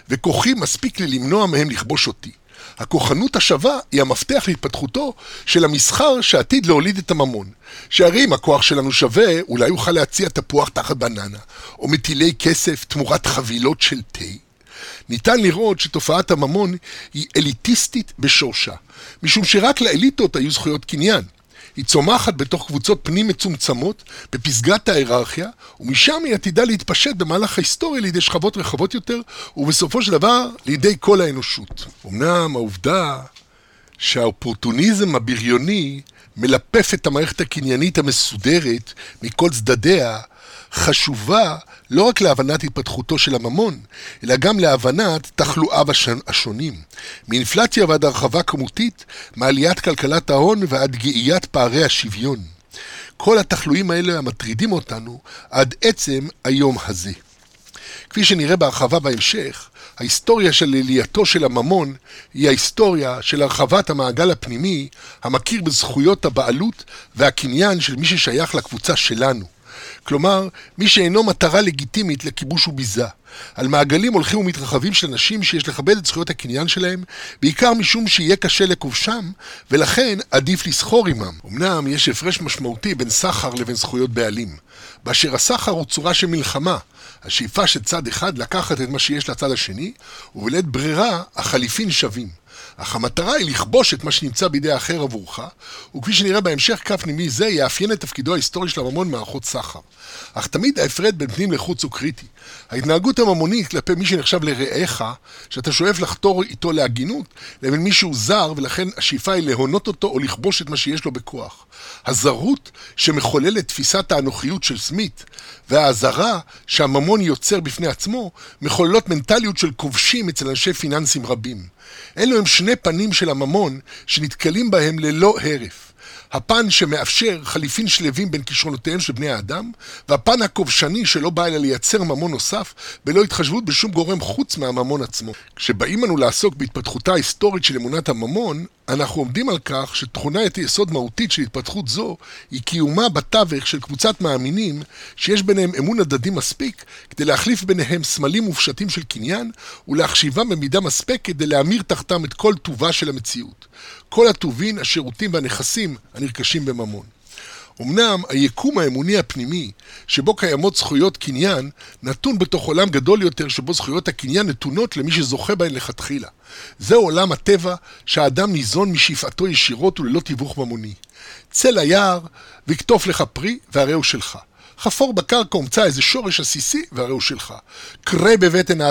וכוחי מספיק לי למנוע מהם לכבוש אותי. הכוחנות השווה היא המפתח להתפתחותו של המסחר שעתיד להוליד את הממון. שהרי אם הכוח שלנו שווה, אולי יוכל להציע תפוח תחת בננה, או מטילי כסף תמורת חבילות של תה. ניתן לראות שתופעת הממון היא אליטיסטית בשורשה, משום שרק לאליטות היו זכויות קניין. היא צומחת בתוך קבוצות פנים מצומצמות, בפסגת ההיררכיה, ומשם היא עתידה להתפשט במהלך ההיסטוריה לידי שכבות רחבות יותר, ובסופו של דבר לידי כל האנושות. אמנם העובדה שהאופורטוניזם הבריוני מלפף את המערכת הקניינית המסודרת מכל צדדיה, חשובה לא רק להבנת התפתחותו של הממון, אלא גם להבנת תחלואיו השונים. מאינפלציה ועד הרחבה כמותית, מעליית כלכלת ההון ועד גאיית פערי השוויון. כל התחלואים האלה המטרידים אותנו עד עצם היום הזה. כפי שנראה בהרחבה בהמשך, ההיסטוריה של עלייתו של הממון היא ההיסטוריה של הרחבת המעגל הפנימי המכיר בזכויות הבעלות והקניין של מי ששייך לקבוצה שלנו. כלומר, מי שאינו מטרה לגיטימית לכיבוש וביזה. על מעגלים הולכים ומתרחבים של אנשים שיש לכבד את זכויות הקניין שלהם, בעיקר משום שיהיה קשה לכובשם, ולכן עדיף לסחור עמם. אמנם יש הפרש משמעותי בין סחר לבין זכויות בעלים, באשר הסחר הוא צורה של מלחמה, השאיפה של צד אחד לקחת את מה שיש לצד השני, ובלית ברירה החליפין שווים. אך המטרה היא לכבוש את מה שנמצא בידי האחר עבורך, וכפי שנראה בהמשך, כף פנימי זה יאפיין את תפקידו ההיסטורי של הממון מערכות סחר. אך תמיד ההפרד בין פנים לחוץ הוא קריטי. ההתנהגות הממונית כלפי מי שנחשב לרעך, שאתה שואף לחתור איתו להגינות, לבין מישהו זר, ולכן השאיפה היא להונות אותו או לכבוש את מה שיש לו בכוח. הזרות שמחוללת תפיסת האנוכיות של סמית, והאזהרה שהממון יוצר בפני עצמו, מחוללות מנטליות של כובשים אצל אנשי פיננסים רבים. אלו הם שני פנים של הממון שנתקלים בהם ללא הרף. הפן שמאפשר חליפין שלווים בין כישרונותיהם של בני האדם, והפן הכובשני שלא בא אלא לייצר ממון נוסף, בלא התחשבות בשום גורם חוץ מהממון עצמו. כשבאים אנו לעסוק בהתפתחותה ההיסטורית של אמונת הממון, אנחנו עומדים על כך שתכונת יסוד מהותית של התפתחות זו היא קיומה בתווך של קבוצת מאמינים שיש ביניהם אמון הדדי מספיק כדי להחליף ביניהם סמלים מופשטים של קניין ולהחשיבם במידה מספקת כדי להמיר תחתם את כל טובה של המציאות. כל הטובין, השירותים והנכסים הנרכשים בממון. אמנם היקום האמוני הפנימי, שבו קיימות זכויות קניין, נתון בתוך עולם גדול יותר שבו זכויות הקניין נתונות למי שזוכה בהן לכתחילה. זהו עולם הטבע שהאדם ניזון משאיפתו ישירות וללא תיווך ממוני. צא ליער וכתוף לך פרי והרי הוא שלך. חפור בקרקע, הומצא איזה שורש עסיסי, והרי הוא שלך. קרה בבטן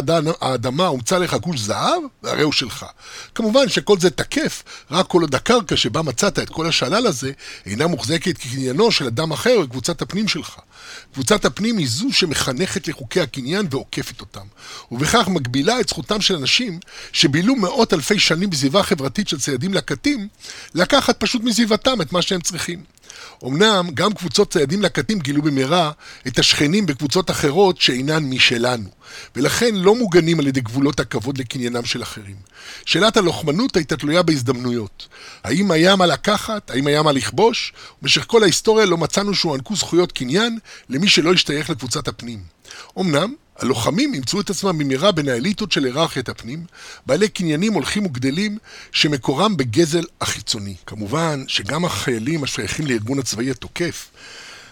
האדמה, הומצא לך גוש זהב, והרי הוא שלך. כמובן שכל זה תקף, רק כל עוד הקרקע שבה מצאת את כל השלל הזה, אינה מוחזקת כקניינו של אדם אחר בקבוצת הפנים שלך. קבוצת הפנים היא זו שמחנכת לחוקי הקניין ועוקפת אותם, ובכך מגבילה את זכותם של אנשים שבילו מאות אלפי שנים בסביבה חברתית של ציידים לקטים, לקחת פשוט מסביבתם את מה שהם צריכים. אמנם גם קבוצות ציידים לקטים גילו במהרה את השכנים בקבוצות אחרות שאינן משלנו, ולכן לא מוגנים על ידי גבולות הכבוד לקניינם של אחרים. שאלת הלוחמנות הייתה תלויה בהזדמנויות. האם היה מה לקחת? האם היה מה לכבוש? במשך כל ההיסטוריה לא מצאנו שהוענקו זכויות קניין למי שלא השתייך לקבוצת הפנים. אמנם, הלוחמים ימצאו את עצמם במהרה בין האליטות של היררכיית הפנים, בעלי קניינים הולכים וגדלים שמקורם בגזל החיצוני. כמובן שגם החיילים השייכים לארגון הצבאי התוקף,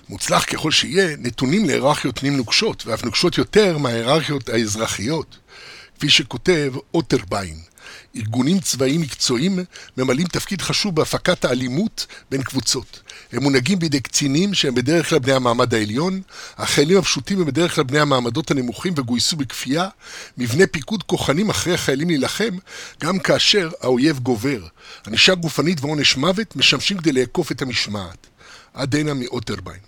מוצלח ככל שיהיה, נתונים להיררכיות פנים נוקשות, ואף נוקשות יותר מההיררכיות האזרחיות, כפי שכותב אוטרביין. ארגונים צבאיים מקצועיים ממלאים תפקיד חשוב בהפקת האלימות בין קבוצות. הם מונהגים בידי קצינים שהם בדרך כלל בני המעמד העליון, החיילים הפשוטים הם בדרך כלל בני המעמדות הנמוכים וגויסו בכפייה, מבנה פיקוד כוחנים אחרי החיילים להילחם, גם כאשר האויב גובר. ענישה גופנית ועונש מוות משמשים כדי לאכוף את המשמעת. עד הנה מאוטרביין.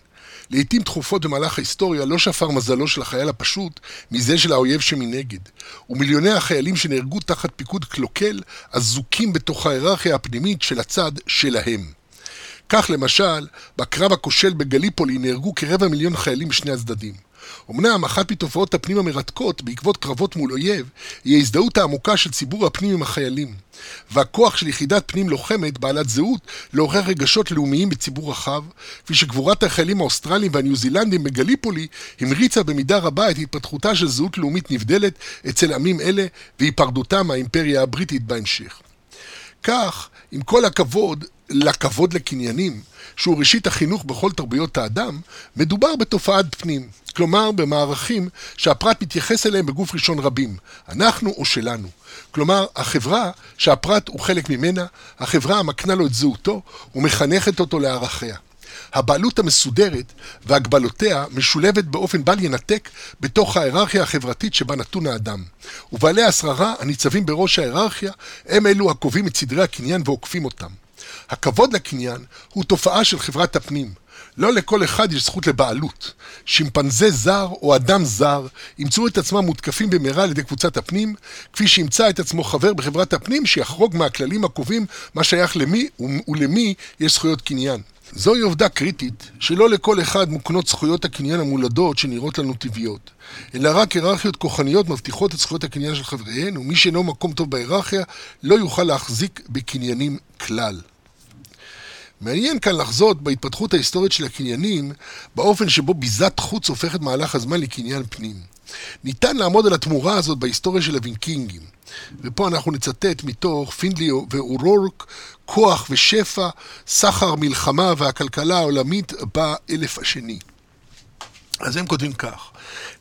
לעיתים תכופות במהלך ההיסטוריה לא שפר מזלו של החייל הפשוט מזה של האויב שמנגד, ומיליוני החיילים שנהרגו תחת פיקוד קלוקל אזוקים בתוך ההיררכיה הפנימית של הצד שלהם. כך למשל, בקרב הכושל בגליפולי נהרגו כרבע מיליון חיילים משני הצדדים. אמנם אחת מתופעות הפנים המרתקות בעקבות קרבות מול אויב היא ההזדהות העמוקה של ציבור הפנים עם החיילים והכוח של יחידת פנים לוחמת בעלת זהות לעורר רגשות לאומיים בציבור רחב כפי שגבורת החיילים האוסטרליים והניו זילנדים בגליפולי המריצה במידה רבה את התפתחותה של זהות לאומית נבדלת אצל עמים אלה והיפרדותם מהאימפריה הבריטית בהמשך. כך, עם כל הכבוד לכבוד לקניינים, שהוא ראשית החינוך בכל תרבויות האדם, מדובר בתופעת פנים, כלומר במערכים שהפרט מתייחס אליהם בגוף ראשון רבים, אנחנו או שלנו. כלומר, החברה שהפרט הוא חלק ממנה, החברה המקנה לו את זהותו ומחנכת אותו לערכיה. הבעלות המסודרת והגבלותיה משולבת באופן בל ינתק בתוך ההיררכיה החברתית שבה נתון האדם. ובעלי השררה הניצבים בראש ההיררכיה הם אלו הקובעים את סדרי הקניין ועוקפים אותם. הכבוד לקניין הוא תופעה של חברת הפנים. לא לכל אחד יש זכות לבעלות. שימפנזה זר או אדם זר ימצאו את עצמם מותקפים במהרה על ידי קבוצת הפנים, כפי שימצא את עצמו חבר בחברת הפנים שיחרוג מהכללים הקובעים מה שייך למי ולמי יש זכויות קניין. זוהי עובדה קריטית, שלא לכל אחד מוקנות זכויות הקניין המולדות שנראות לנו טבעיות, אלא רק היררכיות כוחניות מבטיחות את זכויות הקניין של חבריהן, ומי שאינו מקום טוב בהיררכיה לא יוכל להחזיק בקניינים כלל. מעניין כאן לחזות בהתפתחות ההיסטורית של הקניינים, באופן שבו ביזת חוץ הופכת מהלך הזמן לקניין פנים. ניתן לעמוד על התמורה הזאת בהיסטוריה של הווינקינגים. ופה אנחנו נצטט מתוך פינדלי ואורורק, כוח ושפע, סחר, מלחמה והכלכלה העולמית באלף השני. אז הם כותבים כך: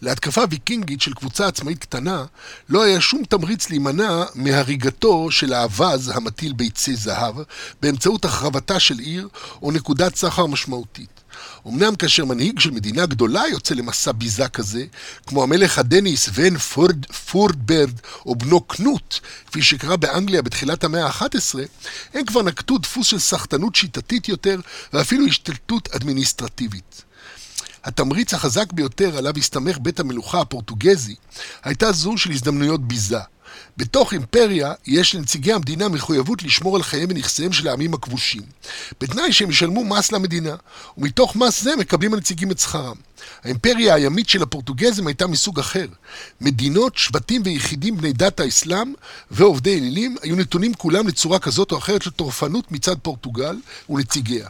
להתקפה ויקינגית של קבוצה עצמאית קטנה לא היה שום תמריץ להימנע מהריגתו של האווז המטיל ביצי זהב באמצעות החרבתה של עיר או נקודת סחר משמעותית. אמנם כאשר מנהיג של מדינה גדולה יוצא למסע ביזה כזה, כמו המלך הדני סוון פורד, פורדברד או בנו קנוט, כפי שקרה באנגליה בתחילת המאה ה-11, הם כבר נקטו דפוס של סחטנות שיטתית יותר ואפילו השתלטות אדמיניסטרטיבית. התמריץ החזק ביותר עליו הסתמך בית המלוכה הפורטוגזי הייתה זו של הזדמנויות ביזה. בתוך אימפריה יש לנציגי המדינה מחויבות לשמור על חייהם ונכסיהם של העמים הכבושים, בתנאי שהם ישלמו מס למדינה, ומתוך מס זה מקבלים הנציגים את שכרם. האימפריה הימית של הפורטוגזים הייתה מסוג אחר. מדינות, שבטים ויחידים בני דת האסלאם ועובדי אלילים היו נתונים כולם לצורה כזאת או אחרת של טורפנות מצד פורטוגל ונציגיה.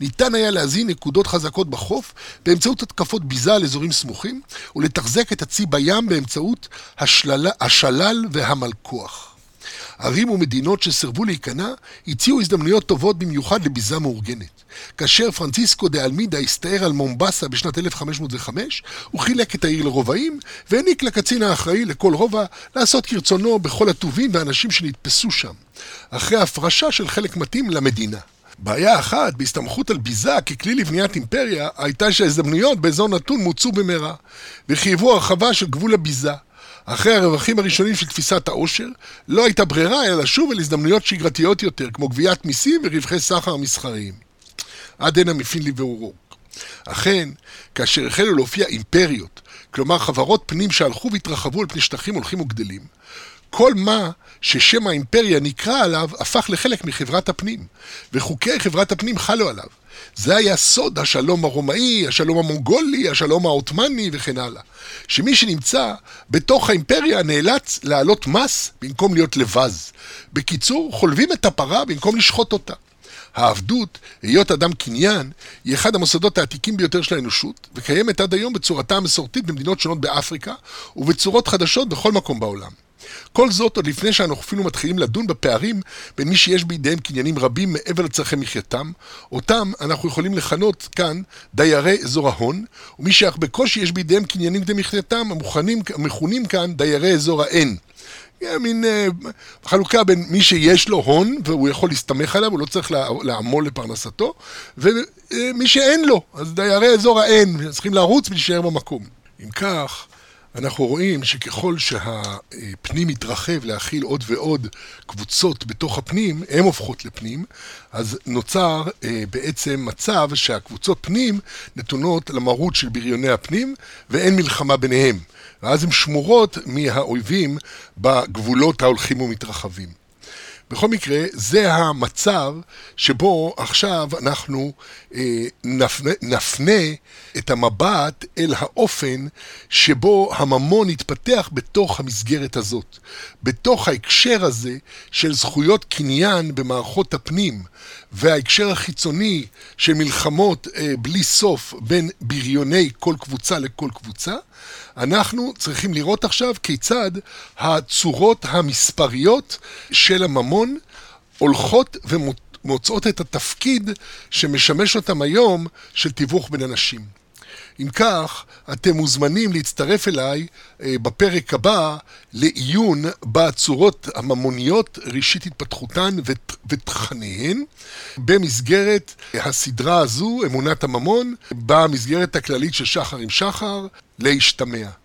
ניתן היה להזין נקודות חזקות בחוף באמצעות התקפות ביזה על אזורים סמוכים ולתחזק את הצי בים באמצעות השלל, השלל והמלכוח. ערים ומדינות שסירבו להיכנע הציעו הזדמנויות טובות במיוחד לביזה מאורגנת. כאשר פרנציסקו דה אלמידה הסתער על מומבסה בשנת 1505, הוא חילק את העיר לרובעים והעניק לקצין האחראי לכל רובע לעשות כרצונו בכל הטובים והאנשים שנתפסו שם, אחרי הפרשה של חלק מתאים למדינה. בעיה אחת בהסתמכות על ביזה ככלי לבניית אימפריה הייתה שההזדמנויות באזור נתון מוצו במהרה וחייבו הרחבה של גבול הביזה. אחרי הרווחים הראשונים של תפיסת העושר, לא הייתה ברירה אלא לשוב אל הזדמנויות שגרתיות יותר, כמו גביית מיסים ורווחי סחר מסחריים. עד הנה מפינלי ואורוק. אכן, כאשר החלו להופיע אימפריות, כלומר חברות פנים שהלכו והתרחבו על פני שטחים הולכים וגדלים, כל מה ששם האימפריה נקרא עליו הפך לחלק מחברת הפנים, וחוקי חברת הפנים חלו עליו. זה היה סוד השלום הרומאי, השלום המונגולי, השלום העות'מאני וכן הלאה. שמי שנמצא בתוך האימפריה נאלץ להעלות מס במקום להיות לבז. בקיצור, חולבים את הפרה במקום לשחוט אותה. העבדות, היות אדם קניין, היא אחד המוסדות העתיקים ביותר של האנושות, וקיימת עד היום בצורתה המסורתית במדינות שונות באפריקה, ובצורות חדשות בכל מקום בעולם. כל זאת עוד לפני שאנחנו אפילו מתחילים לדון בפערים בין מי שיש בידיהם קניינים רבים מעבר לצרכי מחייתם, אותם אנחנו יכולים לכנות כאן דיירי אזור ההון, ומי שאך בקושי יש בידיהם קניינים כדי מחייתם, המכונים כאן דיירי אזור האין. מין uh, חלוקה בין מי שיש לו הון והוא יכול להסתמך עליו, הוא לא צריך לעמול לפרנסתו, ומי שאין לו, אז דיירי אזור האין, צריכים לרוץ ולהישאר במקום. אם כך, אנחנו רואים שככל שהפנים מתרחב להכיל עוד ועוד קבוצות בתוך הפנים, הן הופכות לפנים, אז נוצר אה, בעצם מצב שהקבוצות פנים נתונות למרות של בריוני הפנים ואין מלחמה ביניהם. ואז הן שמורות מהאויבים בגבולות ההולכים ומתרחבים. בכל מקרה, זה המצב שבו עכשיו אנחנו אה, נפנה, נפנה את המבט אל האופן שבו הממון יתפתח בתוך המסגרת הזאת. בתוך ההקשר הזה של זכויות קניין במערכות הפנים, וההקשר החיצוני של מלחמות אה, בלי סוף בין בריוני כל קבוצה לכל קבוצה, אנחנו צריכים לראות עכשיו כיצד הצורות המספריות של הממון הולכות ומוצאות את התפקיד שמשמש אותם היום של תיווך בין אנשים. אם כך, אתם מוזמנים להצטרף אליי אה, בפרק הבא לעיון בצורות הממוניות, ראשית התפתחותן ותכניהן, במסגרת הסדרה הזו, אמונת הממון, במסגרת הכללית של שחר עם שחר, להשתמע.